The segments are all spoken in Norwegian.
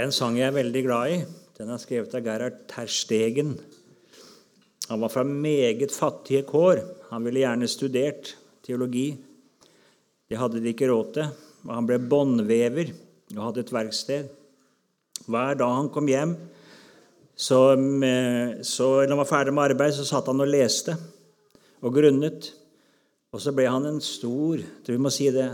Den sang jeg er veldig glad i. Den er skrevet av Gerhard Terstegen. Han var fra meget fattige kår. Han ville gjerne studert teologi. Det hadde de ikke råd til. Han ble båndvever og hadde et verksted. Hver dag han kom hjem, så, så når han var ferdig med arbeid, så satt han og leste og grunnet. Og så ble han en stor tror vi må si det,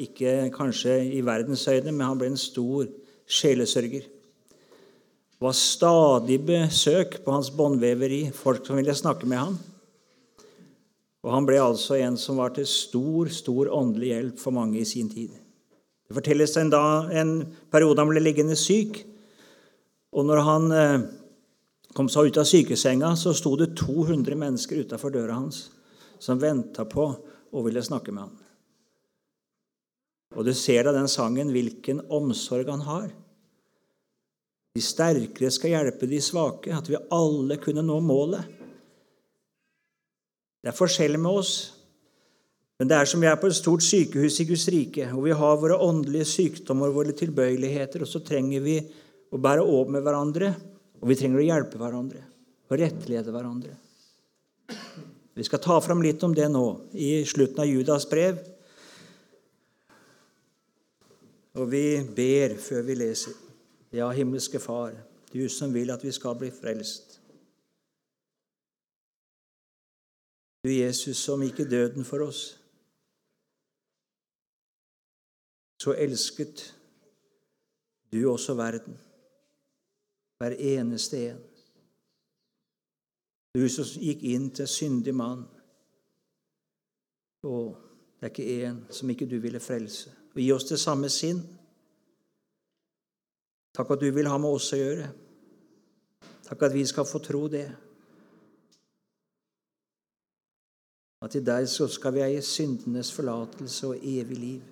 ikke kanskje i verdensøyne, men han ble en stor sjelesørger. Det var stadig besøk på hans båndveveri, folk som ville snakke med ham. Og han ble altså en som var til stor, stor åndelig hjelp for mange i sin tid. Det fortelles en, dag, en periode han ble liggende syk. Og når han eh, kom seg ut av sykesenga, så sto det 200 mennesker utafor døra hans som venta på og ville snakke med ham. Og du ser da den sangen hvilken omsorg han har. De sterkere skal hjelpe de svake, at vi alle kunne nå målet. Det er forskjellig med oss, men det er som vi er på et stort sykehus i Guds rike, hvor vi har våre åndelige sykdommer og våre tilbøyeligheter, og så trenger vi å bære over med hverandre, og vi trenger å hjelpe hverandre og rettlede hverandre. Vi skal ta fram litt om det nå i slutten av Judas brev. Og vi ber før vi leser. Ja, himmelske Far, du som vil at vi skal bli frelst. Du Jesus som gikk i døden for oss. Så elsket du også verden, hver eneste en. Du som gikk inn til syndig mann. Og det er ikke én som ikke du ville frelse og gi oss det samme sinn. Takk at du vil ha med oss å gjøre. Takk at vi skal få tro det. At i deg så skal vi eie syndenes forlatelse og evig liv.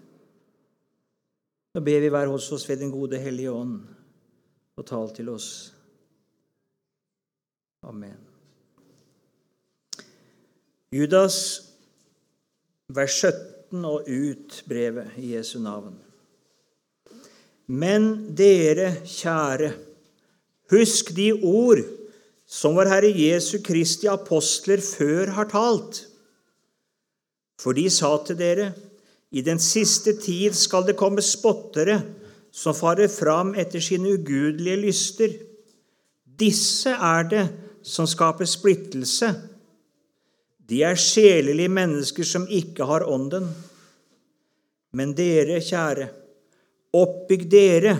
Nå ber vi være hos oss ved Den gode Hellige Ånd, og tal til oss. Amen. Judas, vers 17 og ut brevet i Jesu navn. Men dere, kjære, husk de ord som vår Herre Jesu Kristi apostler før har talt. For de sa til dere, i den siste tid skal det komme spottere som farer fram etter sine ugudelige lyster. Disse er det som skaper splittelse de er sjelelige mennesker som ikke har ånden. Men dere, kjære, oppbygg dere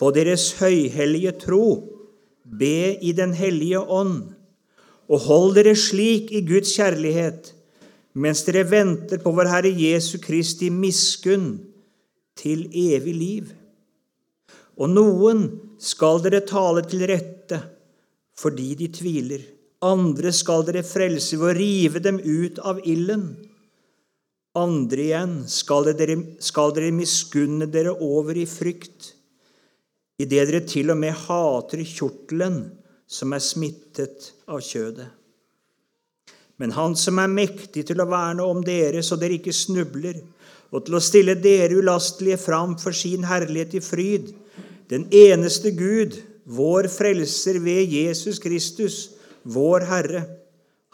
på deres høyhellige tro, be i Den hellige ånd, og hold dere slik i Guds kjærlighet, mens dere venter på vår Herre Jesu Kristi miskunn til evig liv. Og noen skal dere tale til rette fordi de tviler. Andre skal dere frelse ved å rive dem ut av ilden. Andre igjen skal dere, skal dere miskunne dere over i frykt, idet dere til og med hater kjortelen som er smittet av kjødet. Men Han som er mektig til å verne om dere så dere ikke snubler, og til å stille dere ulastelige fram for sin herlighet i fryd, den eneste Gud, vår frelser ved Jesus Kristus, vår Herre.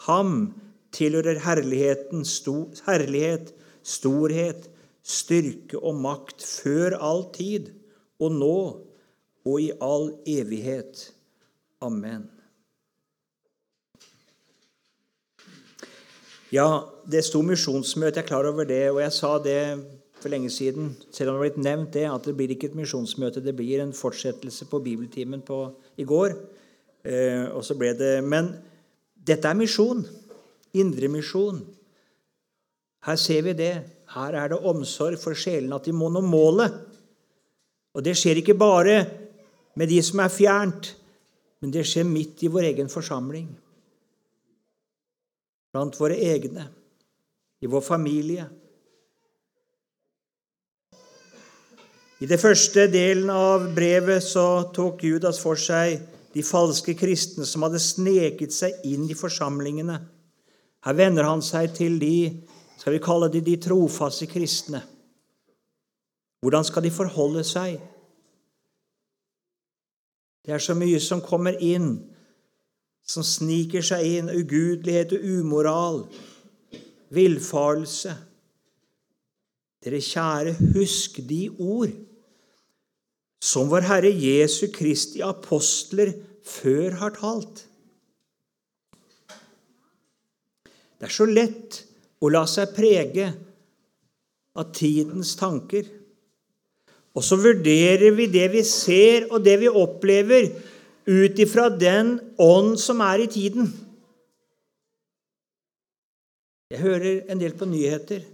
Ham tilhører herligheten, sto, herlighet, storhet, styrke og makt før all tid, og nå og i all evighet. Amen. Ja, det sto misjonsmøte, jeg er klar over det, og jeg sa det for lenge siden, selv om det har blitt nevnt det, at det blir ikke et misjonsmøte, det blir en fortsettelse på bibeltimen på, i går. Eh, og så ble det Men dette er misjon. Indremisjon. Her ser vi det. Her er det omsorg for sjelene, at de må nå målet. Og det skjer ikke bare med de som er fjernt, men det skjer midt i vår egen forsamling. Blant våre egne, i vår familie. I det første delen av brevet så tok Judas for seg de falske kristne som hadde sneket seg inn i forsamlingene. Her vender han seg til de skal vi kalle det de trofaste kristne. Hvordan skal de forholde seg? Det er så mye som kommer inn, som sniker seg inn. Ugudelighet og umoral. Villfarelse. Dere kjære, husk de ord som vår Herre Jesu Kristi apostler før har talt. Det er så lett å la seg prege av tidens tanker. Og så vurderer vi det vi ser og det vi opplever, ut ifra den ånd som er i tiden. Jeg hører en del på nyheter,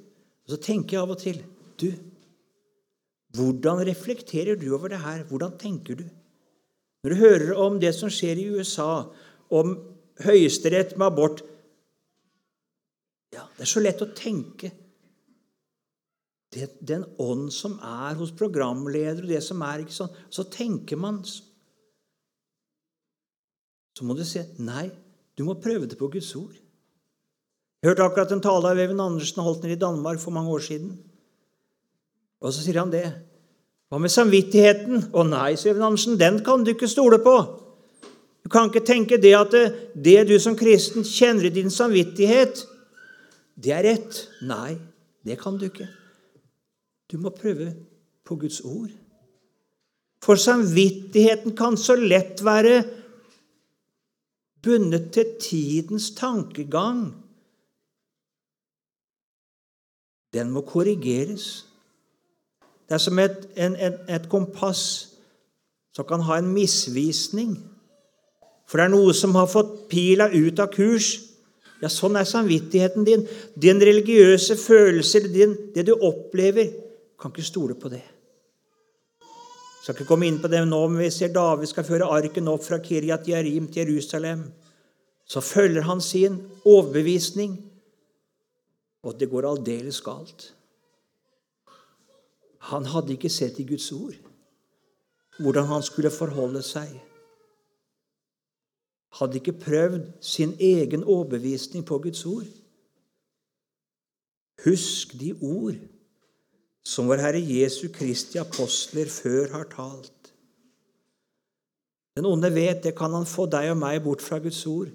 og så tenker jeg av og til Du, hvordan reflekterer du over det her? Hvordan tenker du? Når du hører om det som skjer i USA, om høyesterett med abort ja, Det er så lett å tenke det, den ånd som er hos programledere, og det som er ikke sånn Så tenker man Så må du si nei, du må prøve det på Guds ord. Jeg hørte akkurat en tale av Even Andersen holdt nede i Danmark for mange år siden. Og så sier han det. Hva med samvittigheten? Å nei, sier Even Andersen, den kan du ikke stole på. Du kan ikke tenke det at det, det du som kristen kjenner i din samvittighet, det er rett. Nei, det kan du ikke. Du må prøve på Guds ord. For samvittigheten kan så lett være bundet til tidens tankegang. Den må korrigeres. Det er som et, en, et, kompass som kan ha en misvisning. For det er noe som har fått pila ut av kurs. Ja, sånn er samvittigheten din. Din religiøse følelse, din, det du opplever. Kan ikke stole på det. Jeg skal ikke komme inn på det nå, men vi ser David skal føre arken opp fra Kiryat Jerim til Jerusalem. Så følger han sin overbevisning, og det går aldeles galt. Han hadde ikke sett i Guds ord hvordan han skulle forholde seg. Hadde ikke prøvd sin egen overbevisning på Guds ord. Husk de ord som vår Herre Jesu Kristi apostler før har talt. Den onde vet det kan han få deg og meg bort fra Guds ord.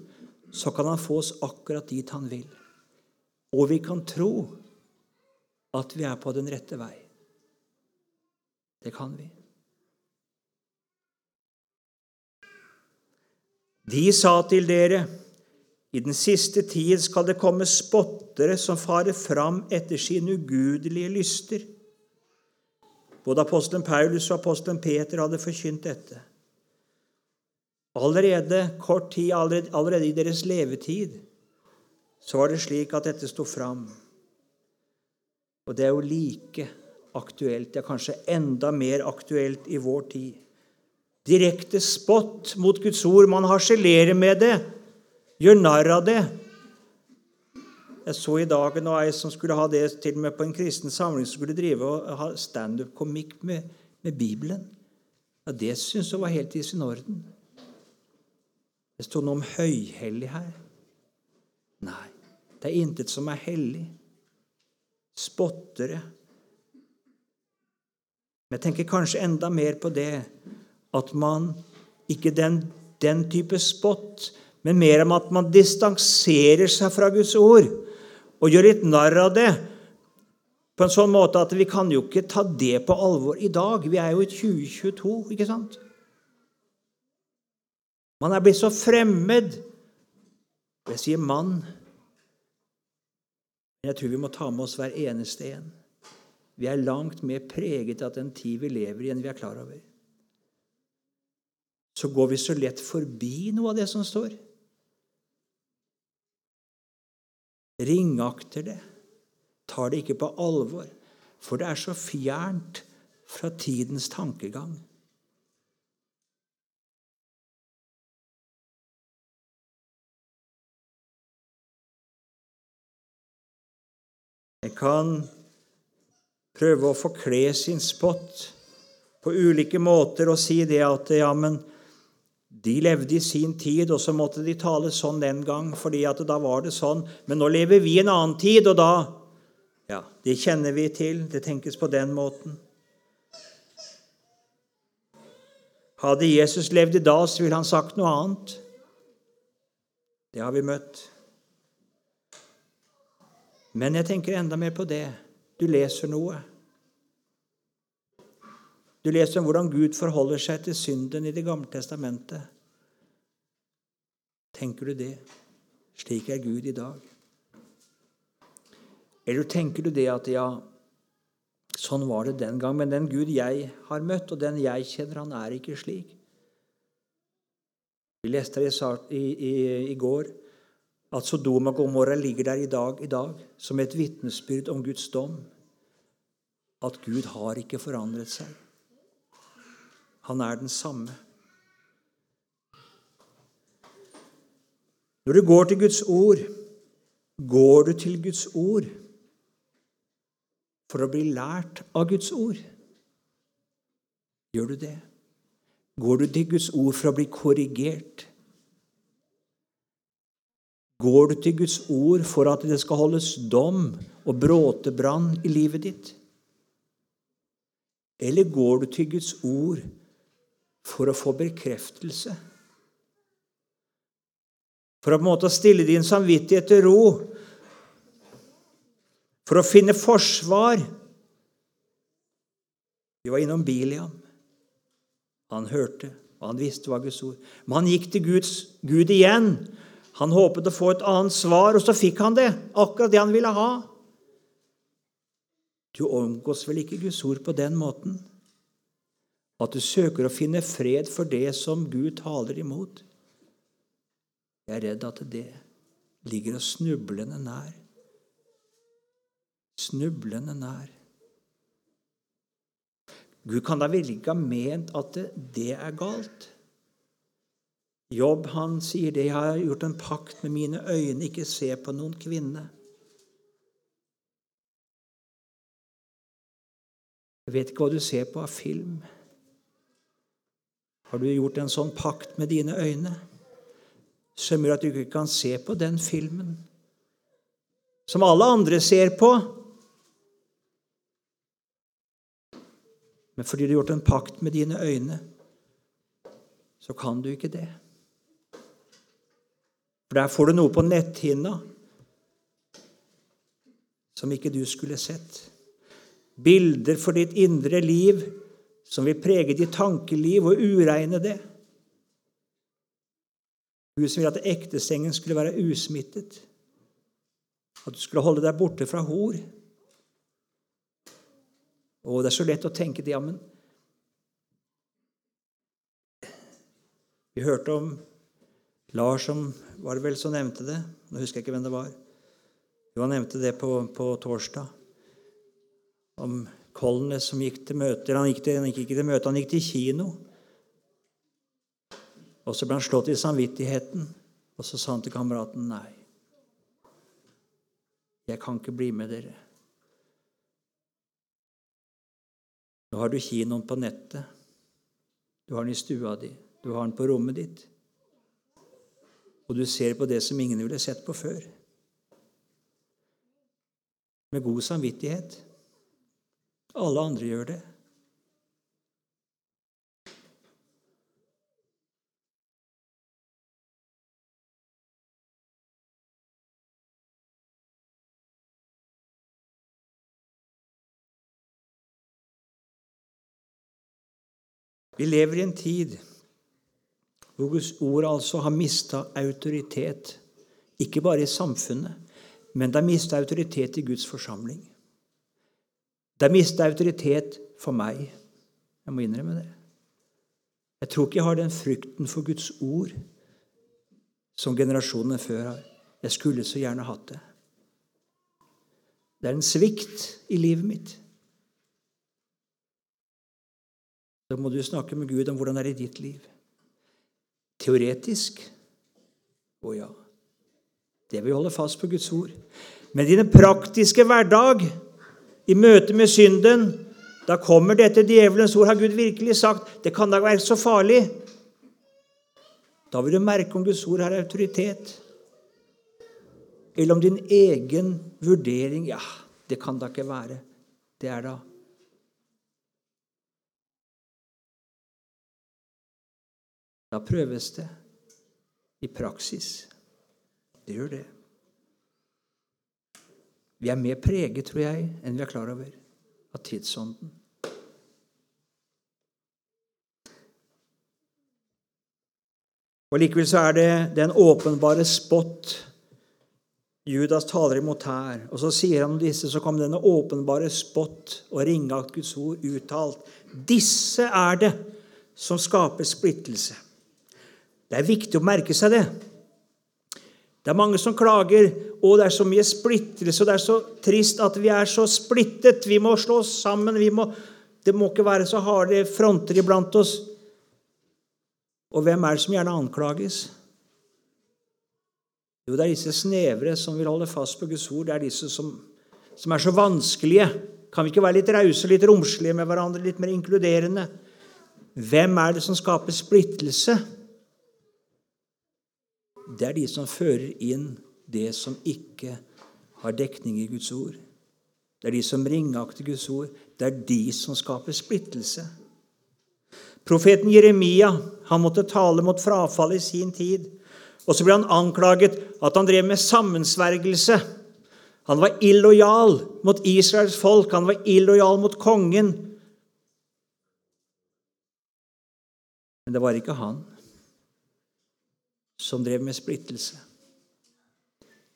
Så kan han få oss akkurat dit han vil. Og vi kan tro at vi er på den rette vei. Det kan vi. De sa til dere, i den siste tid skal det komme spottere som farer fram etter sine ugudelige lyster. Både apostelen Paulus og apostelen Peter hadde forkynt dette. Allerede kort tid, allerede, allerede i deres levetid, så var det slik at dette sto fram. Og det er jo like aktuelt, ja, kanskje enda mer aktuelt i vår tid. Direkte spott mot Guds ord. Man harselerer med det, gjør narr av det. Jeg så i dag en ei som skulle ha det til og med på en kristen samling, som skulle drive og ha standup-komikk med, med, Bibelen. Ja, Det syns hun var helt i sin orden. Det sto noe om høyhellig her. Nei, det er intet som er hellig. Spottere, men jeg tenker kanskje enda mer på det at man ikke den, den type spott, men mer om at man distanserer seg fra Guds ord og gjør litt narr av det på en sånn måte at vi kan jo ikke ta det på alvor i dag. Vi er jo i 2022, ikke sant? Man er blitt så fremmed. Jeg sier mann, men jeg tror vi må ta med oss hver eneste en. Vi er langt mer preget av den tid vi lever i, enn vi er klar over. Så går vi så lett forbi noe av det som står. Ringakter det, tar det ikke på alvor, for det er så fjernt fra tidens tankegang. Jeg kan prøve å forkle sin spott på ulike måter og si det at ja, men de levde i sin tid, og så måtte de tale sånn den gang, fordi at da var det sånn. Men nå lever vi i en annen tid, og da Ja, det kjenner vi til. Det tenkes på den måten. Hadde Jesus levd i dag, så ville han sagt noe annet. Det har vi møtt. Men jeg tenker enda mer på det. Du leser noe. Du leser om hvordan Gud forholder seg til synden i Det gamle testamentet. Tenker du det? Slik er Gud i dag. Eller tenker du det at ja, sånn var det den gang, men den Gud jeg har møtt, og den jeg kjenner, han er ikke slik? Vi leste i, i, i går at Sodoma og Gomorra ligger der i dag, i dag som et vitnesbyrd om Guds dom. At Gud har ikke forandret seg. Han er den samme. Når du går til Guds ord, går du til Guds ord for å bli lært av Guds ord? Gjør du det? Går du til Guds ord for å bli korrigert? Går du til Guds ord for at det skal holdes dom og bråtebrann i livet ditt? Eller går du til Guds ord for å få bekreftelse? For å på en måte stille din samvittighet til ro. For å finne forsvar. Vi var innom Biliam. Han hørte, og han visste hva Guds ord Men han gikk til Guds, Gud igjen. Han håpet å få et annet svar, og så fikk han det. Akkurat det han ville ha. Du omgås vel ikke Guds ord på den måten? At du søker å finne fred for det som Gud taler imot? Jeg er redd at det ligger og snublende nær. Snublende nær. Gud kan da virkelig ikke ha ment at det, det er galt. Jobb han sier det, 'Jeg har gjort en pakt med mine øyne, ikke se på noen kvinne'. Jeg vet ikke hva du ser på av film. Har du gjort en sånn pakt med dine øyne? som gjør at du ikke kan se på den filmen som alle andre ser på. Men fordi du har gjort en pakt med dine øyne, så kan du ikke det. For der får du noe på netthinna som ikke du skulle sett. Bilder for ditt indre liv som vil prege ditt tankeliv og uregne det. Gud som ville at ektesengen skulle være usmittet. At du skulle holde deg borte fra hor. Og det er så lett å tenke det, ja, men Vi hørte om Lars som var det vel som nevnte det. Nå husker jeg ikke hvem det var. Jo, han nevnte det på, på torsdag. Om Kolnes som gikk til møter. Han gikk, til, han gikk ikke til møte, han gikk til kino. Og så ble han slått i samvittigheten, og så sa han til kameraten nei. Jeg kan ikke bli med dere. Nå har du kinoen på nettet. Du har den i stua di. Du har den på rommet ditt. Og du ser på det som ingen ville sett på før. Med god samvittighet. Alle andre gjør det. Vi lever i en tid hvor Guds ord altså har mista autoritet. Ikke bare i samfunnet, men det har mista autoritet i Guds forsamling. Det har mista autoritet for meg. Jeg må innrømme det. Jeg tror ikke jeg har den frykten for Guds ord som generasjonene før har. Jeg skulle så gjerne hatt det. Det er en svikt i livet mitt. Da må du snakke med Gud om hvordan det er i ditt liv. Teoretisk å ja. Det vil holde fast på Guds ord. Men i den praktiske hverdag, i møte med synden, da kommer dette djevelens ord. Har Gud virkelig sagt det kan da være så farlig? Da vil du merke om Guds ord har autoritet. Eller om din egen vurdering Ja, det kan da ikke være. Det er da Da prøves det i praksis. Det gjør det. Vi er mer preget, tror jeg, enn vi er klar over, av tidsånden. Og Likevel så er det den åpenbare spott Judas taler imot her. Og så sier han om disse, så kom denne åpenbare spott og ringeakt Guds ord uttalt. Disse er det som skaper splittelse. Det er viktig å merke seg det. Det er mange som klager. 'Å, det er så mye splittelse, og det er så trist at vi er så splittet.' 'Vi må slå oss sammen.' Må, det må ikke være så harde fronter iblant oss. Og hvem er det som gjerne anklages? Jo, det er disse snevre som vil holde fast på Guds ord. Det er disse som, som er så vanskelige. Kan vi ikke være litt rause, litt romslige med hverandre, litt mer inkluderende? Hvem er det som skaper splittelse? Det er de som fører inn det som ikke har dekning i Guds ord. Det er de som ringakter Guds ord. Det er de som skaper splittelse. Profeten Jeremia han måtte tale mot frafallet i sin tid. Og så ble han anklaget at han drev med sammensvergelse. Han var illojal mot Israels folk, han var illojal mot kongen. Men det var ikke han som drev med splittelse.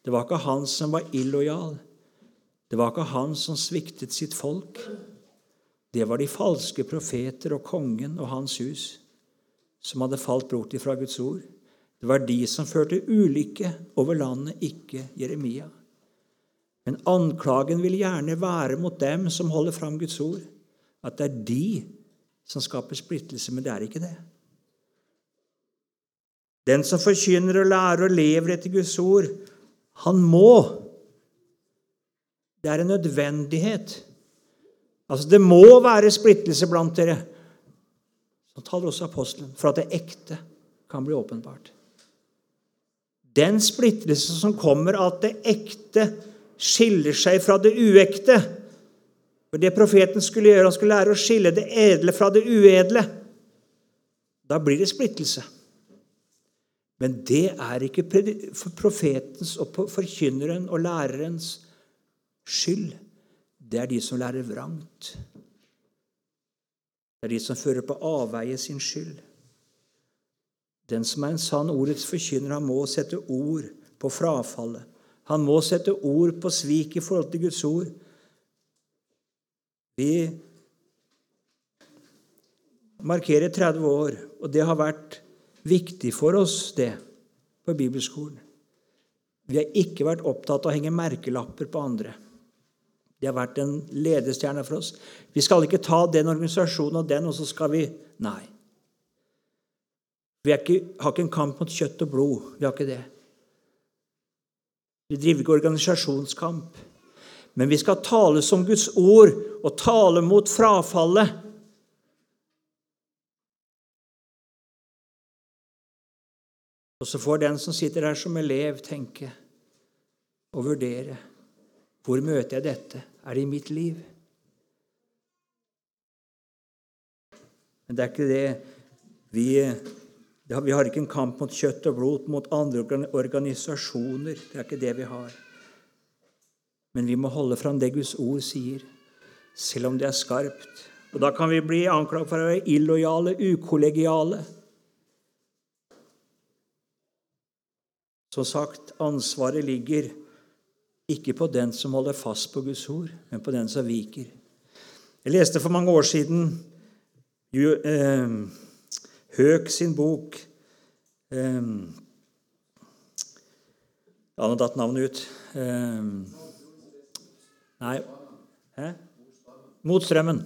Det var ikke han som var illojal. Det var ikke han som sviktet sitt folk. Det var de falske profeter og kongen og hans hus som hadde falt bort ifra Guds ord. Det var de som førte ulykke over landet, ikke Jeremia. Men anklagen vil gjerne være mot dem som holder fram Guds ord, at det er de som skaper splittelse, men det er ikke det. Den som forkynner og lærer og lever etter Guds ord, han må. Det er en nødvendighet. Altså, Det må være splittelse blant dere. Så taler også apostelen for at det ekte kan bli åpenbart. Den splittelse som kommer av at det ekte skiller seg fra det uekte. For Det profeten skulle gjøre, han skulle lære å skille det edle fra det uedle. Da blir det splittelse. Men det er ikke profetens og forkynneren og lærerens skyld. Det er de som lærer vrangt. Det er de som fører på avveie sin skyld. Den som er en sann ordets forkynner, han må sette ord på frafallet. Han må sette ord på svik i forhold til Guds ord. Vi markerer 30 år, og det har vært viktig for oss, det, på bibelskolen. Vi har ikke vært opptatt av å henge merkelapper på andre. Det har vært en ledestjerne for oss. Vi skal ikke ta den organisasjonen og den, og så skal vi Nei. Vi ikke, har ikke en kamp mot kjøtt og blod. Vi har ikke det. Vi driver ikke organisasjonskamp. Men vi skal tale som Guds ord og tale mot frafallet. Og så får den som sitter her som elev, tenke og vurdere. Hvor møter jeg dette? Er det i mitt liv? Men det er ikke det vi vi har ikke en kamp mot kjøtt og blod, mot andre organisasjoner. Det er ikke det vi har. Men vi må holde fram det Guds ord sier, selv om det er skarpt. Og Da kan vi bli anklaget for å være illojale, ukollegiale. Som sagt, ansvaret ligger ikke på den som holder fast på Guds ord, men på den som viker. Jeg leste for mange år siden eh, Høk sin bok um, Ja, nå datt navnet ut. Um, nei Hæ? Motstrømmen.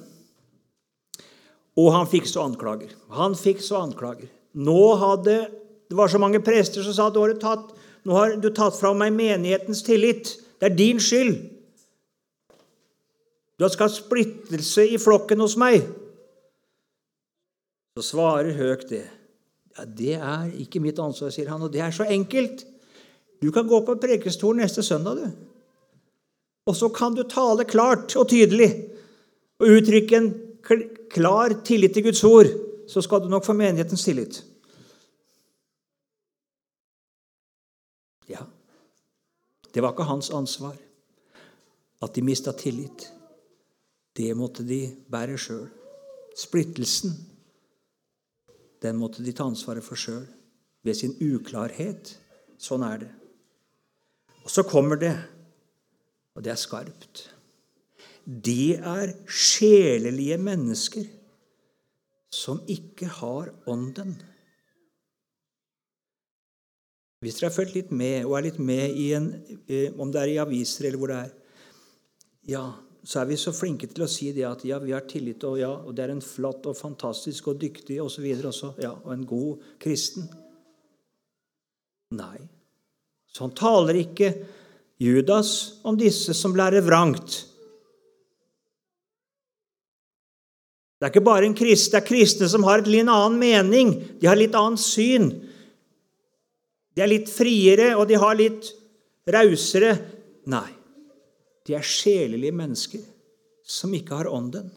Og han fikk så anklager. Han fikk så anklager. Nå hadde Det var så mange prester som sa at nå har tatt, har du tatt fra meg menighetens tillit. Det er din skyld. Du har skapt splittelse i flokken hos meg. Så svarer Høk det. Ja, Det er ikke mitt ansvar, sier han, og det er så enkelt. Du kan gå på prekestolen neste søndag, du. Og så kan du tale klart og tydelig og uttrykke en klar tillit til Guds ord. Så skal du nok få menighetens tillit. Ja, det var ikke hans ansvar at de mista tillit. Det måtte de bære sjøl. Splittelsen, den måtte de ta ansvaret for sjøl. Ved sin uklarhet. Sånn er det. Og så kommer det, og det er skarpt. De er sjelelige mennesker som ikke har Ånden. Hvis dere har fulgt litt med, og er litt med i en, eh, om det er i aviser eller hvor det er, ja, så er vi så flinke til å si det at ja, vi har tillit, og ja, og det er en flott og fantastisk og dyktig og så videre også, ja, og en god kristen. Nei, sånn taler ikke Judas om disse som lærer vrangt. Det er ikke bare en krist, det er kristne som har et litt annen mening. De har litt annet syn. De er litt friere, og de har litt rausere Nei. De er sjelelige mennesker som ikke har ånden.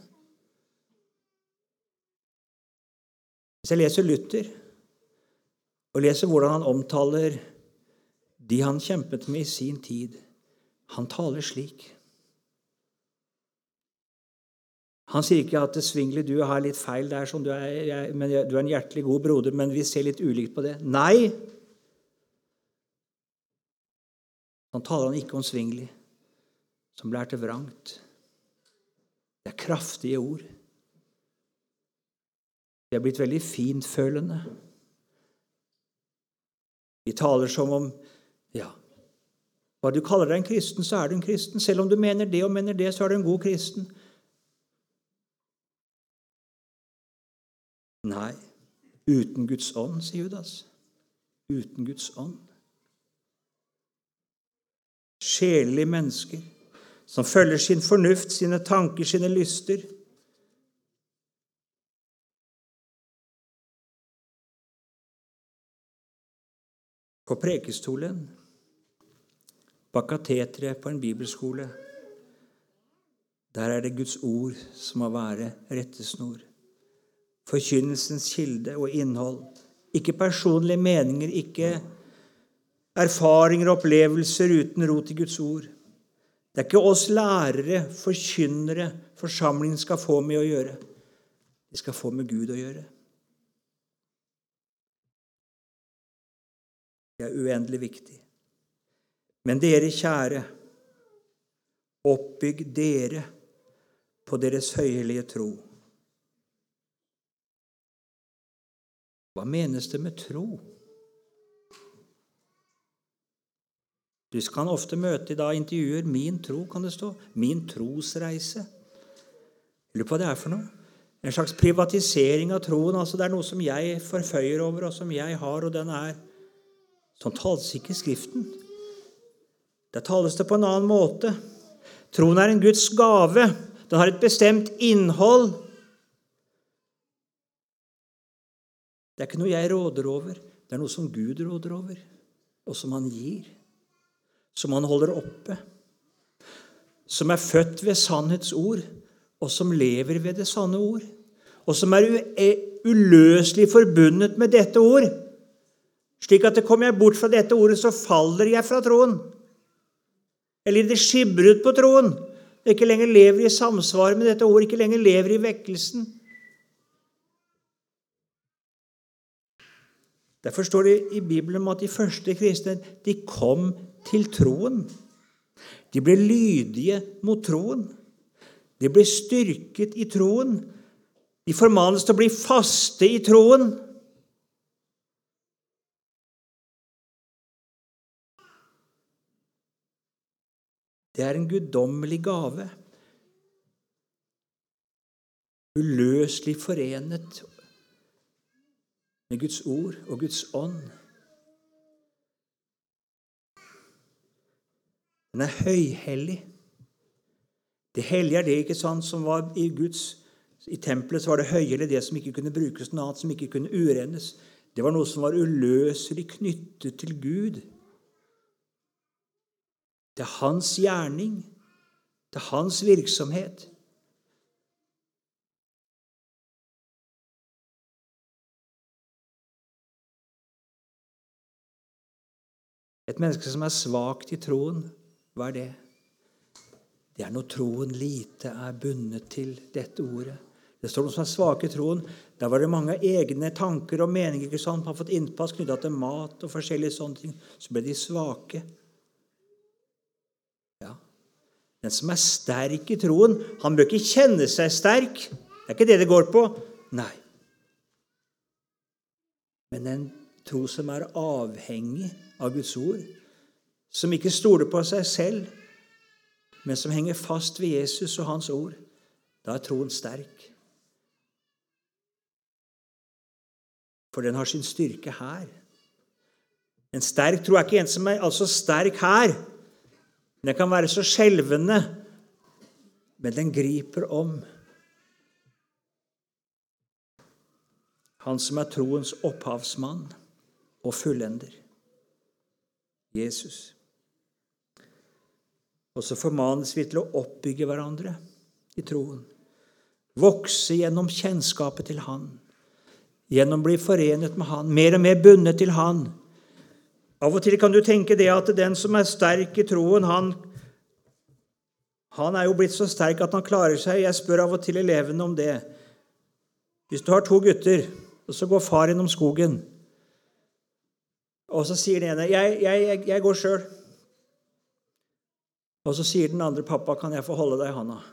Hvis jeg leser Luther og leser hvordan han omtaler de han kjempet med i sin tid Han taler slik. Han sier ikke at Svingli, du har litt feil der, sånn, du, er, men du er en hjertelig god broder, men vi ser litt ulikt på det. Nei! Han taler han ikke om Svingli som lærte vrangt. Det er kraftige ord. Det er blitt veldig fintfølende. Vi taler som om ja, Bare du kaller deg en kristen, så er du en kristen. Selv om du mener det og mener det, så er du en god kristen. Nei, uten Guds ånd, sier Judas. Uten Guds ånd. Sjelelige mennesker som følger sin fornuft, sine tanker, sine lyster. På prekestolen, bak kateteret på en bibelskole, der er det Guds ord som må være rettesnor. Forkynnelsens kilde og innhold. Ikke personlige meninger, ikke erfaringer og opplevelser uten rot i Guds ord. Det er ikke oss lærere, forkynnere, forsamlingen skal få med å gjøre. De skal få med Gud å gjøre. Det er uendelig viktig. Men dere kjære, oppbygg dere på deres høyelige tro. Hva menes det med tro? Du kan ofte møte i intervjuer 'Min tro', kan det stå. 'Min trosreise'. Lurer på hva det er for noe. En slags privatisering av troen. altså Det er noe som jeg forføyer over, og som jeg har, og den er Sånn tales ikke Skriften. Der tales det på en annen måte. Troen er en Guds gave. Den har et bestemt innhold. Det er ikke noe jeg råder over. Det er noe som Gud råder over, og som Han gir som han holder oppe, som er født ved sannhetsord, og som lever ved det sanne ord, og som er uløselig forbundet med dette ord, slik at det kommer jeg bort fra dette ordet, så faller jeg fra troen. Eller det skibrer ut på troen. Jeg ikke lenger lever i samsvar med dette ordet, ikke lenger lever i vekkelsen. Derfor står det i Bibelen at de første kristne de kom til troen. De ble lydige mot troen. De ble styrket i troen. De formanes til å bli faste i troen. Det er en guddommelig gave. Uløselig forenet med Guds ord og Guds ånd. Den er høyhellig. Det hellige er det ikke sant, som var i Guds I tempelet var det høyhellig det som ikke kunne brukes noe annet, som ikke kunne urennes. Det var noe som var uløselig knyttet til Gud. Til hans gjerning, til hans virksomhet. Et menneske som er svakt i troen, hva er det? Det er når troen lite er bundet til dette ordet. Det står noen som er svake i troen. Der var det mange egne tanker og meninger. ikke sant? Har fått innpass knytta til mat og forskjellige sånne ting. Så ble de svake. Ja. Den som er sterk i troen, han bør ikke kjenne seg sterk. Det er ikke det det går på. Nei. Men en tro som er avhengig av Guds ord, som ikke stoler på seg selv, men som henger fast ved Jesus og hans ord, da er troen sterk. For den har sin styrke her. En sterk tro er ikke en som er altså sterk her. Den kan være så skjelvende, men den griper om. Han som er troens opphavsmann og fullender. Jesus. Og så formanes vi til å oppbygge hverandre i troen. Vokse gjennom kjennskapet til Han. Gjennom å bli forenet med Han, mer og mer bundet til Han. Av og til kan du tenke det at den som er sterk i troen, han, han er jo blitt så sterk at han klarer seg. Jeg spør av og til elevene om det. Hvis du har to gutter, og så går far gjennom skogen, og så sier den ene 'Jeg, jeg, jeg går sjøl'. Og så sier den andre, 'Pappa, kan jeg få holde deg i hånda?'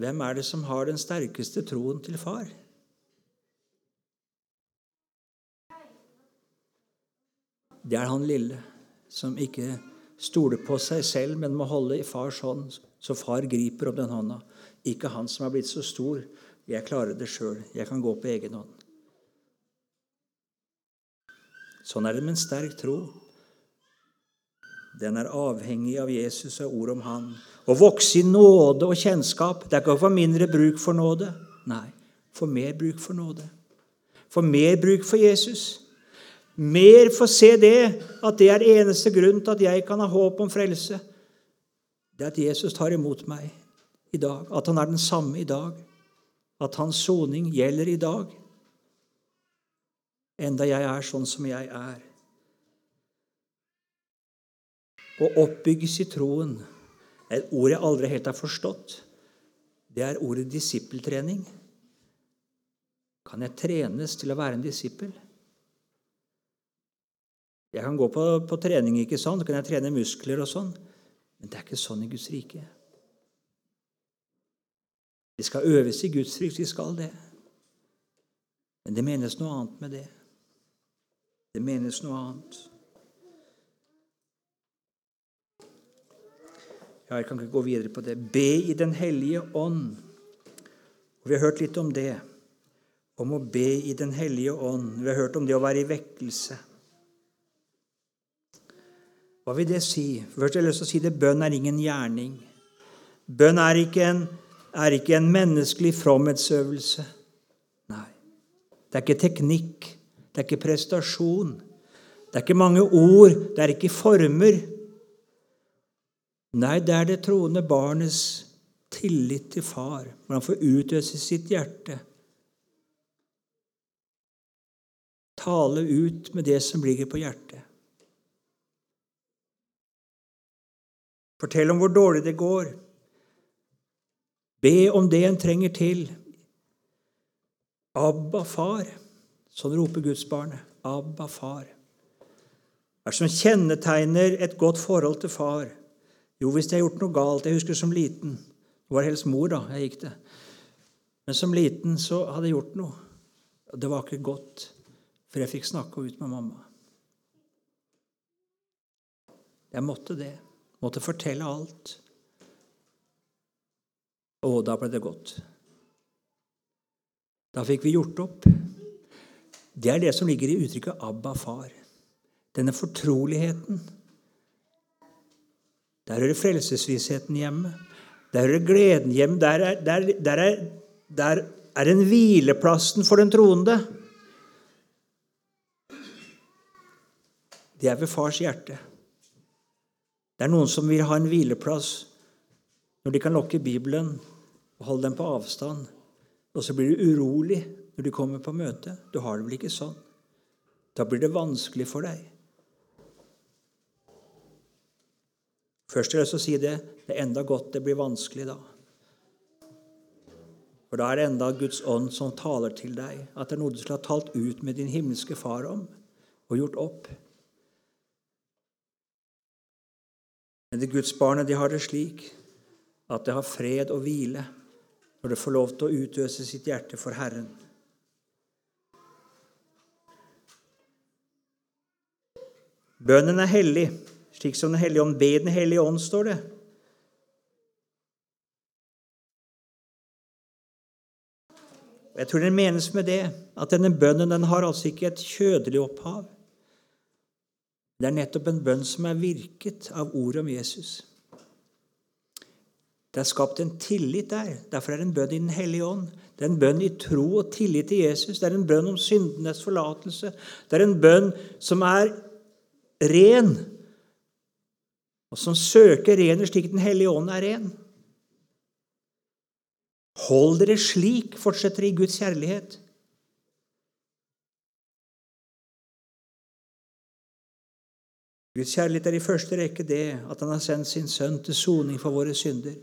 Hvem er det som har den sterkeste troen til far? Det er han lille som ikke stoler på seg selv, men må holde i fars hånd, så far griper om den hånda. Ikke han som er blitt så stor. Jeg klarer det sjøl. Jeg kan gå på egen hånd. Sånn er det med en sterk tro. Den er avhengig av Jesus og ord om Han. Å vokse i nåde og kjennskap Det er ikke få mindre bruk for nåde. Nei, få mer bruk for nåde. Få mer bruk for Jesus. Mer for å se det, at det er eneste grunn til at jeg kan ha håp om frelse. Det er at Jesus tar imot meg i dag. At han er den samme i dag. At hans soning gjelder i dag. Enda jeg er sånn som jeg er å oppbygges i troen Et ord jeg aldri helt har forstått. Det er ordet disippeltrening. Kan jeg trenes til å være en disippel? Jeg kan gå på, på trening, ikke sånn, så kan jeg trene muskler og sånn. Men det er ikke sånn i Guds rike. Vi skal øves i Guds rike, vi skal det. Men det menes noe annet med det. Det menes noe annet. Ja, jeg kan ikke gå videre på det. Be i Den hellige ånd. Og Vi har hørt litt om det, om å be i Den hellige ånd. Vi har hørt om det å være i vekkelse. Hva vil det si? Først har jeg lyst til å si det bønn er ingen gjerning. Bønn er ikke en, er ikke en menneskelig fromhetsøvelse. Nei. Det er ikke teknikk. Det er ikke prestasjon. Det er ikke mange ord. Det er ikke former. Nei, det er det troende barnets tillit til far, hvor han får utøse sitt hjerte. Tale ut med det som ligger på hjertet. Fortell om hvor dårlig det går. Be om det en trenger til. Abba, far. Sånn roper Guds barnet. Abba, far. Hva er det som kjennetegner et godt forhold til far? Jo, hvis jeg har gjort noe galt Jeg husker som liten Det var helst mor da jeg gikk det. Men som liten så hadde jeg gjort noe. Og det var ikke godt, for jeg fikk snakke ut med mamma. Jeg måtte det. Måtte fortelle alt. Og da ble det godt. Da fikk vi gjort opp. Det er det som ligger i uttrykket 'Abba, far'. Denne fortroligheten der hører frelsesvissheten hjemme. Der hører gleden hjemme. Der er, der, der er, der er den hvileplassen for den troende. Det er ved fars hjerte. Det er noen som vil ha en hvileplass når de kan lokke Bibelen og holde den på avstand. Og så blir du urolig når du kommer på møte. Du har det vel ikke sånn? Da blir det vanskelig for deg Først vil jeg si det det er enda godt det blir vanskelig da. For da er det enda Guds ånd som taler til deg, at det er noe du skulle ha talt ut med din himmelske far om og gjort opp. Men det gudsbarnet de har det slik at det har fred og hvile når det får lov til å utøse sitt hjerte for Herren. Bønnen er hellig, slik som Den hellige ånd. Be Den hellige ånd, står det. Jeg tror det menes med det at denne bønnen den har altså ikke et kjødelig opphav. Det er nettopp en bønn som er virket av ordet om Jesus. Det er skapt en tillit der. Derfor er det en bønn i Den hellige ånd. Det er en bønn i tro og tillit til Jesus. Det er en bønn om syndenes forlatelse. Det er en bønn som er ren, og som søker rener slik Den hellige ånd er ren. Hold dere slik, fortsetter i Guds kjærlighet. Guds kjærlighet er i første rekke det at Han har sendt sin sønn til soning for våre synder.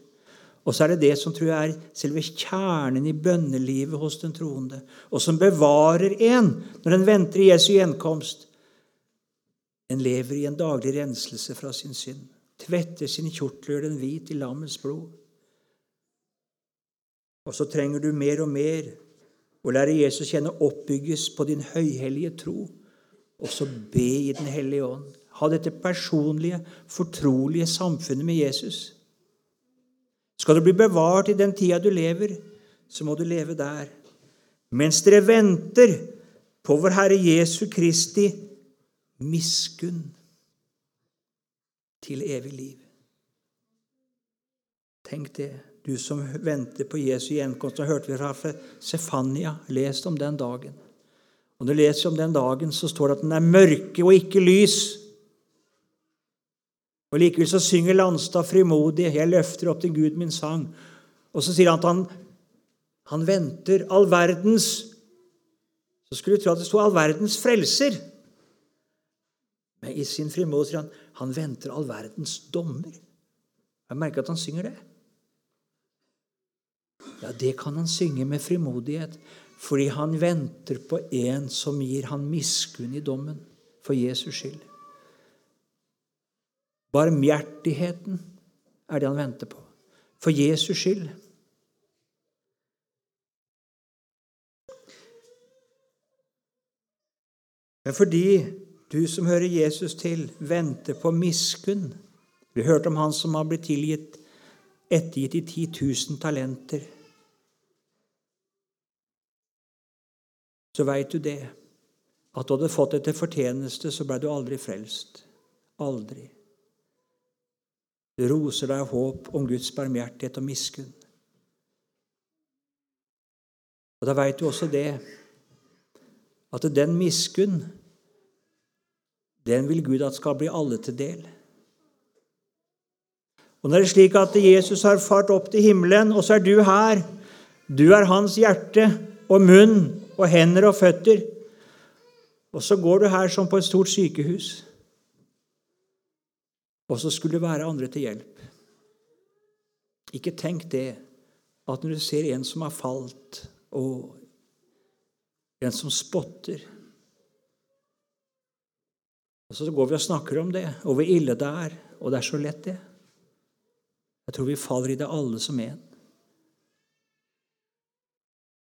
Og så er det det som tror jeg er selve kjernen i bønnelivet hos den troende, og som bevarer en når en venter i Jesu gjenkomst. En lever i en daglig renselse fra sin synd, tvetter sin kjortler den hvit i lammets blod. Og så trenger du mer og mer å lære Jesus kjenne oppbygges på din høyhellige tro, og så be i Den hellige ånd. Ha dette personlige, fortrolige samfunnet med Jesus. Skal du bli bevart i den tida du lever, så må du leve der. Mens dere venter på vår Herre Jesu Kristi miskunn til evig liv. Tenk det, du som venter på Jesu gjenkomst. Og hørte vi fra Sefania, lest om den dagen. Og Når du leser om den dagen, så står det at den er mørke og ikke lys. Og Likevel så synger Landstad frimodig 'Jeg løfter opp til Gud min sang'. Og så sier han at han, han venter all verdens Så skulle du tro at det sto 'all verdens frelser'. Men i sin frimodighet sier han han venter all verdens dommer. Jeg merker at han synger det. Ja, det kan han synge med frimodighet, fordi han venter på en som gir han miskunn i dommen for Jesus skyld. Barmhjertigheten er det han venter på. For Jesus skyld. Men fordi du som hører Jesus til, venter på miskunn Vi hørte om han som har blitt tilgitt, ettergitt i 10 000 talenter. Så veit du det, at du hadde fått det til fortjeneste, så blei du aldri frelst. Aldri. Du roser deg av håp om Guds barmhjertighet og miskunn. Og da veit du også det, at den miskunn den vil Gud at skal bli alle til del. Og når det er slik at Jesus har fart opp til himmelen, og så er du her. Du er hans hjerte og munn og hender og føtter. Og så går du her som på et stort sykehus. Og så skulle det være andre til hjelp. Ikke tenk det at når du ser en som har falt, og en som spotter og Så går vi og snakker om det, og hvor ille det er. Og det er så lett, det. Jeg tror vi faller i det alle som en.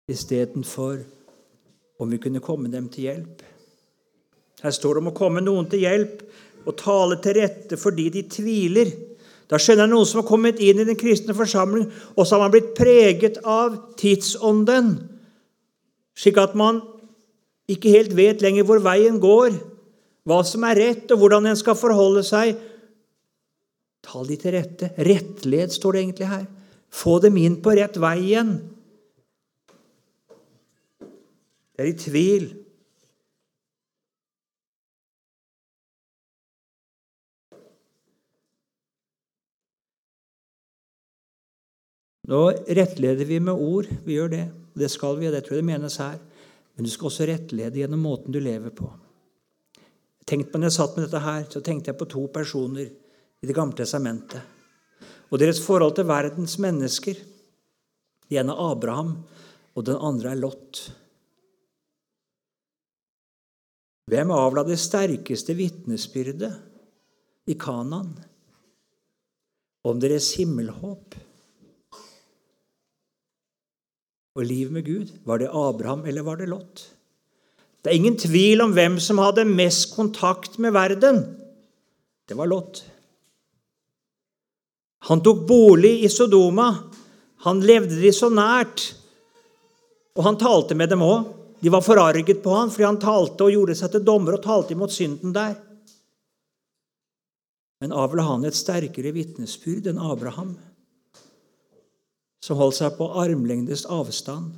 Istedenfor om vi kunne komme dem til hjelp. Her står det om å komme noen til hjelp og tale til rette fordi de tviler. Da skjønner jeg noen som har kommet inn i den kristne forsamling, og så har man blitt preget av tidsånden, slik at man ikke helt vet lenger hvor veien går hva som er rett, og hvordan en skal forholde seg. Ta de til rette. Rettled, står det egentlig her. Få dem inn på rett vei igjen. Det er i tvil. Nå rettleder vi med ord. Vi gjør det. Det skal vi, og det tror jeg det menes her. Men du skal også rettlede gjennom måten du lever på. Tenk på når jeg satt med dette her, så tenkte jeg på to personer. i Det gamle testamentet. Og deres forhold til verdens mennesker. Den ene er Abraham, og den andre er Lot. Hvem avla det sterkeste vitnesbyrdet i Kanan om deres himmelhåp og liv med Gud? Var det Abraham, eller var det Lot? Det er ingen tvil om hvem som hadde mest kontakt med verden. Det var Lot. Han tok bolig i Sodoma. Han levde de så nært. Og han talte med dem òg. De var forarget på han fordi han talte og gjorde seg til dommer og talte imot synden der. Men avla han et sterkere vitnesbyrd enn Abraham, som holdt seg på armlengdes avstand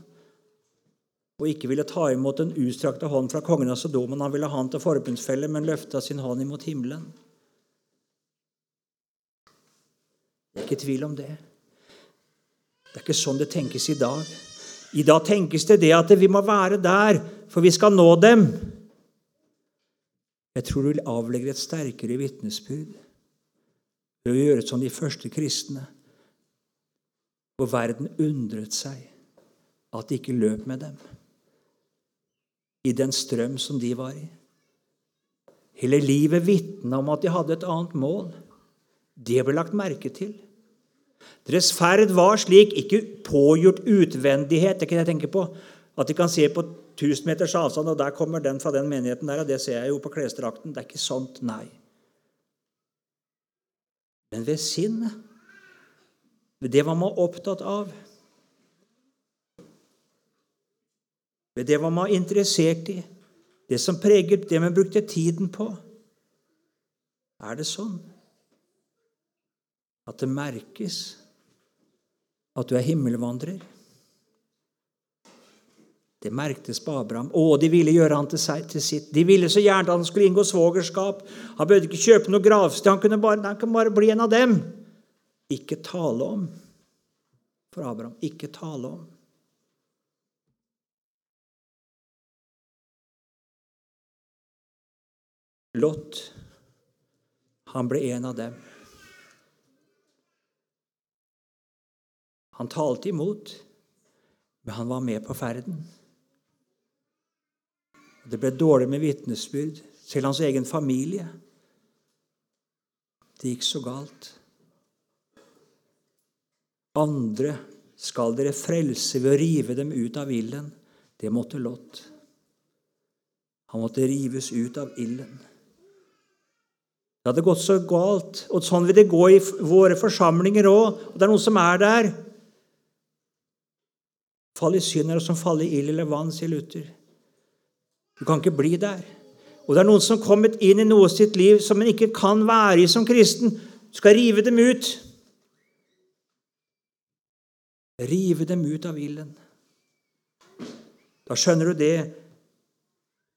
og ikke ville ta imot den utstrakte hånd fra kongen av Sodomen. Han ville ha han til forbundsfelle, men løfta sin hånd imot himmelen. Det er ikke tvil om det. Det er ikke sånn det tenkes i dag. I dag tenkes det det at vi må være der, for vi skal nå dem. Jeg tror du vil avlegge et sterkere vitnesbyrd ved å gjøre som de første kristne, hvor verden undret seg at de ikke løp med dem i den strøm som de var i. Hele livet vitna om at de hadde et annet mål. Det ble lagt merke til. Deres ferd var slik, ikke pågjort utvendighet, det kan jeg tenke på, at de kan se på 1000 meters avstand, og der kommer den fra den menigheten der, og det ser jeg jo på klesdrakten. Det er ikke sånt, nei. Men ved sinnet, ved det man var opptatt av, ved det var interessert i, det som preget det man brukte tiden på, er det sånn at det merkes at du er himmelvandrer. Det merktes på Abraham. Å, de ville gjøre han til, seg, til sitt. De ville så gjerne at han skulle inngå svogerskap. Han behøvde ikke kjøpe noe gravsted. Han kunne bare, han kunne bare bli en av dem. Ikke tale om for Abraham. Ikke tale om. Lot, han ble en av dem. Han talte imot, men han var med på ferden. Det ble dårlig med vitnesbyrd. Selv hans egen familie. Det gikk så galt. Andre skal dere frelse ved å rive dem ut av ilden. Det måtte Lot. Han måtte rives ut av ilden. Det hadde gått så galt, og sånn vil det gå i våre forsamlinger òg. Og det er noen som er der. Fall i synd er som faller i ild eller vann, sier Luther. Du kan ikke bli der. Og det er noen som har kommet inn i noe sitt liv som en ikke kan være i som kristen. Du skal rive dem ut. Rive dem ut av ilden. Da skjønner du det.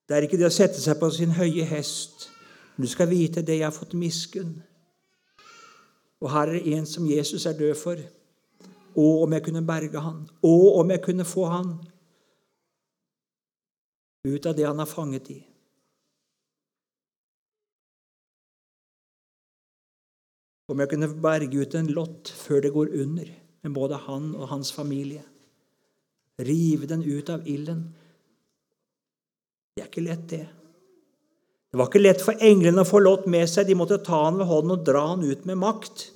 Det er ikke det å sette seg på sin høye hest. Du skal vite det jeg har fått miskunn. Og her er det en som Jesus er død for. Å, om jeg kunne berge han. Å, om jeg kunne få han ut av det han har fanget i. Om jeg kunne berge ut en lott før det går under med både han og hans familie. Rive den ut av ilden. Det er ikke lett, det. Det var ikke lett for englene å få Lot med seg. De måtte ta han ved hånden og dra han ut med makt.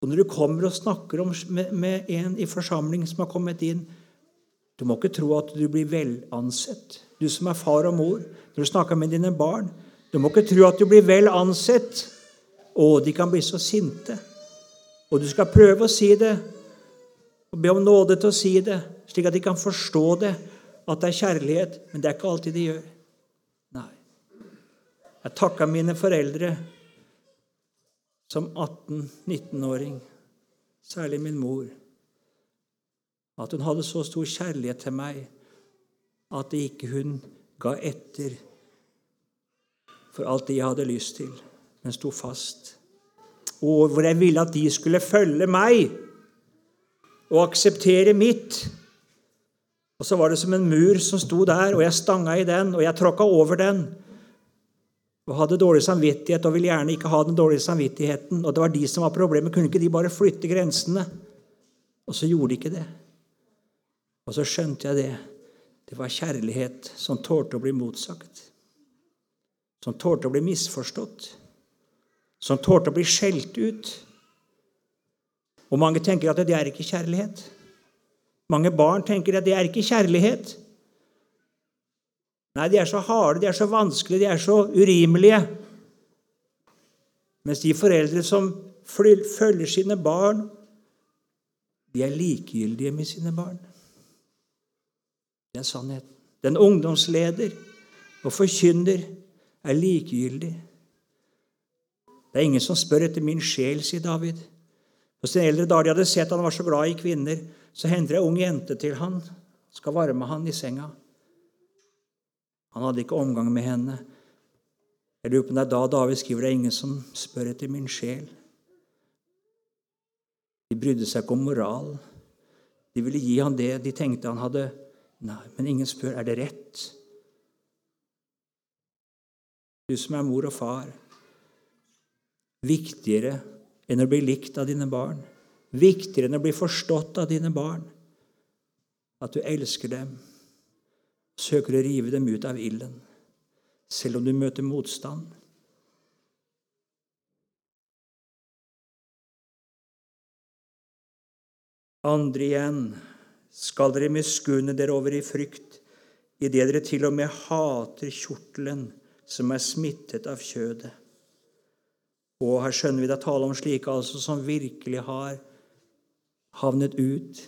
Og når du kommer og snakker om, med, med, en i forsamling som har kommet inn Du må ikke tro at du blir velansett, du som er far og mor, når du snakker med dine barn. Du må ikke tro at du blir vel ansett. Å, de kan bli så sinte. Og du skal prøve å si det, og be om nåde til å si det, slik at de kan forstå det, at det er kjærlighet. Men det er ikke alltid de gjør. Jeg takka mine foreldre som 18-19-åring, særlig min mor, at hun hadde så stor kjærlighet til meg at ikke hun ga etter for alt det jeg hadde lyst til, men sto fast. Og hvor jeg ville at de skulle følge meg og akseptere mitt. Og så var det som en mur som sto der, og jeg stanga i den, og jeg tråkka over den. Og hadde dårlig samvittighet og ville gjerne ikke ha den dårlige samvittigheten. Og det var de som var problemet. Kunne ikke de bare flytte grensene? Og så gjorde de ikke det. Og så skjønte jeg det. Det var kjærlighet som tålte å bli motsagt. Som tålte å bli misforstått. Som tålte å bli skjelt ut. Og mange tenker at det er ikke kjærlighet. Mange barn tenker at det er ikke kjærlighet. Nei, de er så harde, de er så vanskelige, de er så urimelige. Mens de foreldre som følger sine barn, de er likegyldige med sine barn. Det er sannheten. Den ungdomsleder og forkynner er likegyldig. Det er ingen som spør etter min sjel, sier David. På sin eldre dager de hadde sett han var så glad i kvinner, så henter ei ung jente til han, skal varme han i senga. Han hadde ikke omgang med henne. Jeg lurer på om det er da David skriver det er ingen som spør etter min sjel. De brydde seg ikke om moral. De ville gi han det de tenkte han hadde. Nei, men ingen spør er det rett. Du som er mor og far. Viktigere enn å bli likt av dine barn. Viktigere enn å bli forstått av dine barn. At du elsker dem søker å rive dem ut av ilden, selv om du møter motstand. Andre igjen skal dere miskunne dere over i frykt, idet dere til og med hater kjortelen som er smittet av kjødet. Og her skjønner vi det tale om slike altså som virkelig har havnet ut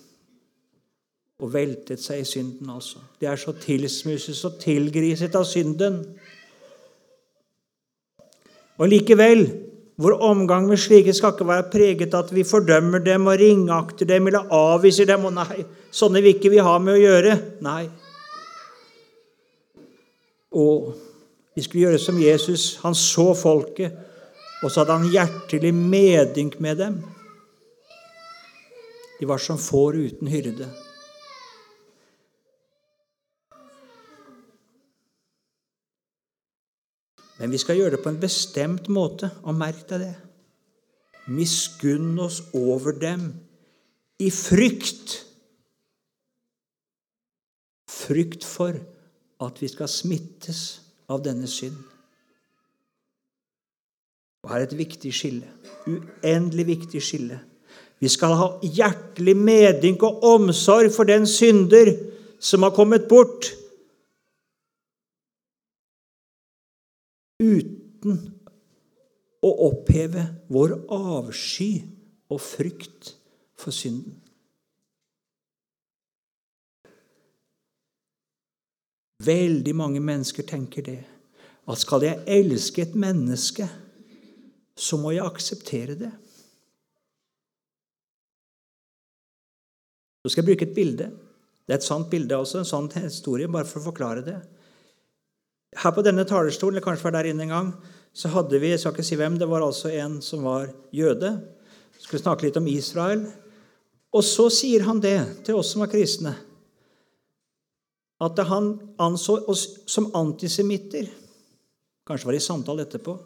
og veltet seg i synden, altså. De er så tilsmusset, så tilgriset av synden. Og likevel, vår omgang med slike skal ikke være preget av at vi fordømmer dem og ringakter dem eller avviser dem. Og nei, sånne vil ikke vi ha med å gjøre. Nei. Og vi skulle gjøre som Jesus. Han så folket, og så hadde han hjertelig medynk med dem. De var som får uten hyrde. Men vi skal gjøre det på en bestemt måte, og merk deg det. Miskunn oss over dem i frykt. Frykt for at vi skal smittes av denne synd. Og her er et viktig skille. Uendelig viktig skille. Vi skal ha hjertelig medynk og omsorg for den synder som har kommet bort uten å oppheve vår avsky og frykt for synden. Veldig mange mennesker tenker det. At skal jeg elske et menneske, så må jeg akseptere det. Så skal jeg bruke et bilde. Det er et sant bilde også, en sann historie, bare for å forklare det. Her på denne talerstolen, eller kanskje var der inne en gang, så hadde vi jeg skal ikke si hvem, det var altså en som var jøde. Skulle snakke litt om Israel. Og så sier han det til oss som var kristne, at han anså oss som antisemitter. Kanskje var det i samtale etterpå.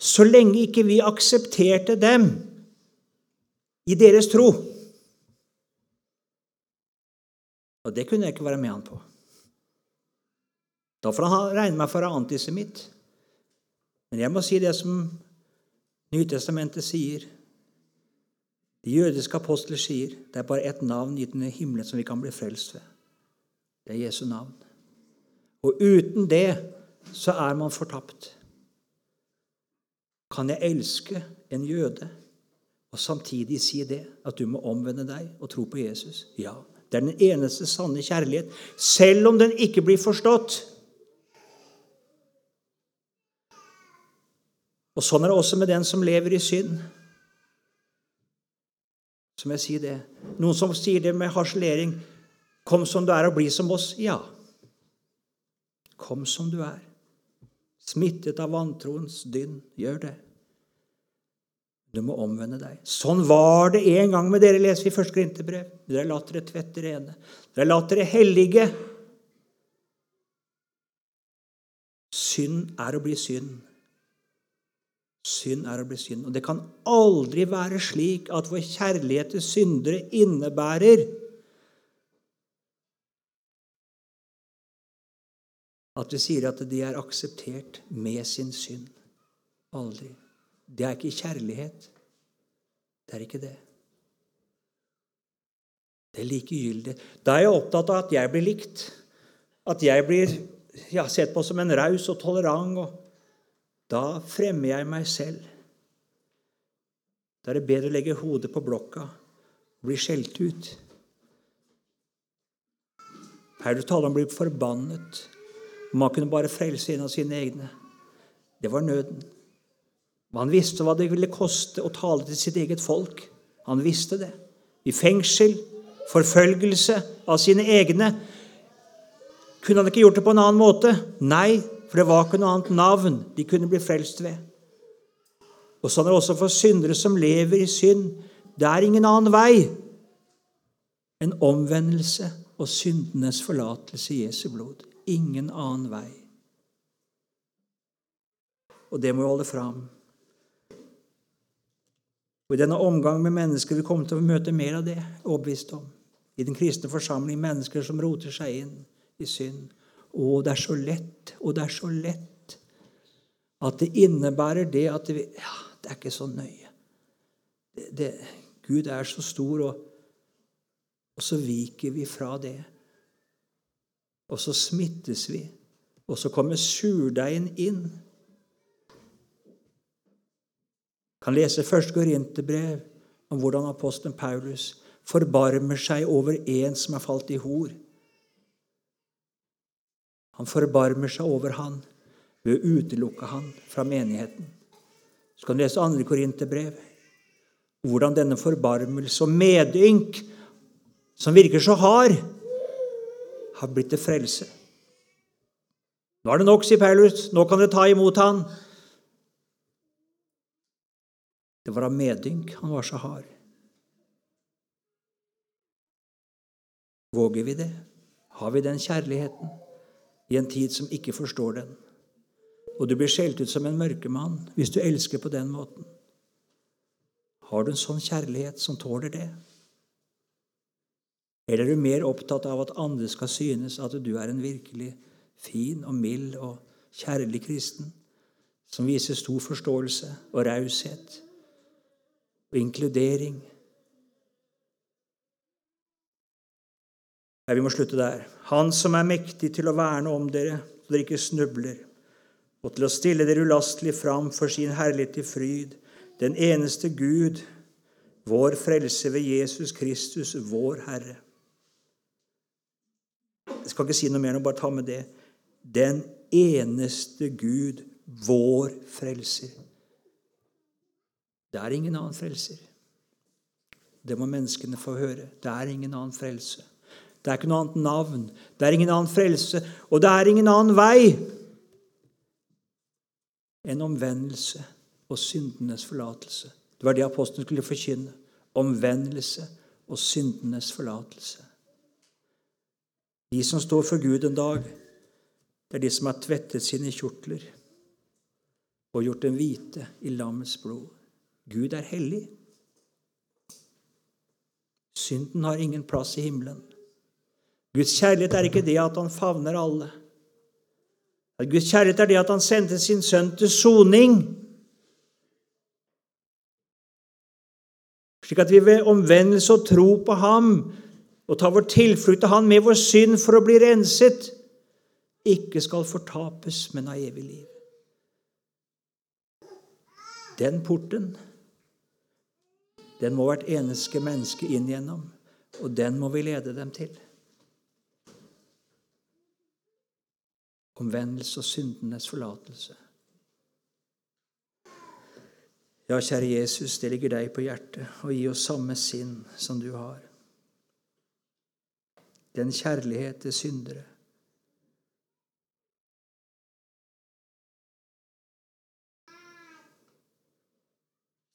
Så lenge ikke vi aksepterte dem i deres tro. Og det kunne jeg ikke være med han på. Da får han regne meg for antisemitt. Men jeg må si det som Nytestamentet sier. De jødiske apostler sier det er bare ett navn gitt under himmelen som vi kan bli frelst ved. Det er Jesu navn. Og uten det så er man fortapt. Kan jeg elske en jøde og samtidig si det, at du må omvende deg og tro på Jesus? Ja. Det er den eneste sanne kjærlighet, selv om den ikke blir forstått. Og sånn er det også med den som lever i synd. Så må jeg si det. Noen som sier det med harselering. Kom som du er, og bli som oss. Ja. Kom som du er. Smittet av vantroens dynn. Gjør det. Du må omvende deg. Sånn var det en gang med dere, leser vi første Grinterbrev. Dere har latt dere tvette rene. Dere har latt dere hellige. Synd er å bli synd. Synd er å bli synd. Og det kan aldri være slik at vår kjærlighet til syndere innebærer at vi sier at de er akseptert med sin synd. Aldri. Det er ikke kjærlighet. Det er ikke det. Det er likegyldig. Da er jeg opptatt av at jeg blir likt. At jeg blir ja, sett på som en raus og tolerant. og Da fremmer jeg meg selv. Da er det bedre å legge hodet på blokka og bli skjelt ut. Her du taler om å bli forbannet. Man kunne bare frelse en av sine egne. Det var nøden. Han visste hva det ville koste å tale til sitt eget folk. Han visste det. I fengsel, forfølgelse av sine egne. Kunne han ikke gjort det på en annen måte? Nei, for det var ikke noe annet navn de kunne bli frelst ved. Og sånn er det også for syndere som lever i synd. Det er ingen annen vei enn omvendelse og syndenes forlatelse i Jesu blod. Ingen annen vei. Og det må vi holde fram. Og I denne omgang med mennesker vi kommer til å møte mer av det, overbevist om. I den kristne forsamling mennesker som roter seg inn i synd. Å, det er så lett, og det er så lett at det innebærer det at vi, ja, det er ikke så nøye. Det, det, Gud er så stor, og, og så viker vi fra det. Og så smittes vi, og så kommer surdeigen inn. Jeg kan lese første Korinterbrev om hvordan apostelen Paulus forbarmer seg over en som er falt i hor. Han forbarmer seg over han ved å utelukke han fra menigheten. Så kan du lese andre korinterbrev. Hvordan denne forbarmelse og medynk, som virker så hard, har blitt til frelse. Nå er det nok, sier Paulus. Nå kan dere ta imot han. Det var av medynk han var så hard. Våger vi det? Har vi den kjærligheten? I en tid som ikke forstår den. Og du blir skjelt ut som en mørkemann hvis du elsker på den måten. Har du en sånn kjærlighet som tåler det? Eller er du mer opptatt av at andre skal synes at du er en virkelig fin og mild og kjærlig kristen, som viser stor forståelse og raushet og inkludering? Nei, vi må slutte der. Han som er mektig til å verne om dere, så dere ikke snubler, og til å stille dere ulastelig fram for sin herlighet til fryd, den eneste Gud, vår frelse ved Jesus Kristus, vår Herre. Jeg skal ikke si noe mer bare ta med det. Den eneste Gud, vår frelser. Det er ingen annen frelser. Det må menneskene få høre. Det er ingen annen frelse. Det er ikke noe annet navn. Det er ingen annen frelse. Og det er ingen annen vei enn omvendelse og syndenes forlatelse. Det var det apostelen skulle forkynne. Omvendelse og syndenes forlatelse. De som står for Gud en dag, det er de som har tvettet sine kjortler og gjort dem hvite i lammets blod. Gud er hellig. Synden har ingen plass i himmelen. Guds kjærlighet er ikke det at han favner alle. At Guds kjærlighet er det at han sendte sin sønn til soning. Slik at vi ved omvendelse og tro på ham og ta vår tilflukt til ham med vår synd for å bli renset, ikke skal fortapes, men ha evig liv. Den porten, den må hvert eneste menneske inn gjennom, og den må vi lede dem til. Omvendelse og syndenes forlatelse. Ja, kjære Jesus, det ligger deg på hjertet, og gi oss samme sinn som du har. Den kjærlighet til syndere.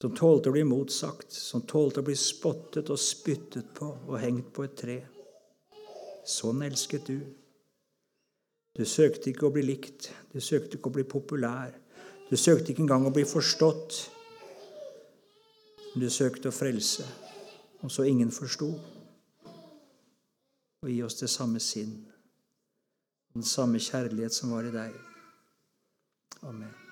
Som tålte å bli motsagt, som tålte å bli spottet og spyttet på og hengt på et tre. Sånn elsket du. Du søkte ikke å bli likt, du søkte ikke å bli populær. Du søkte ikke engang å bli forstått, du søkte å frelse, og så ingen forsto. Og gi oss det samme sinn, den samme kjærlighet som var i deg. Amen.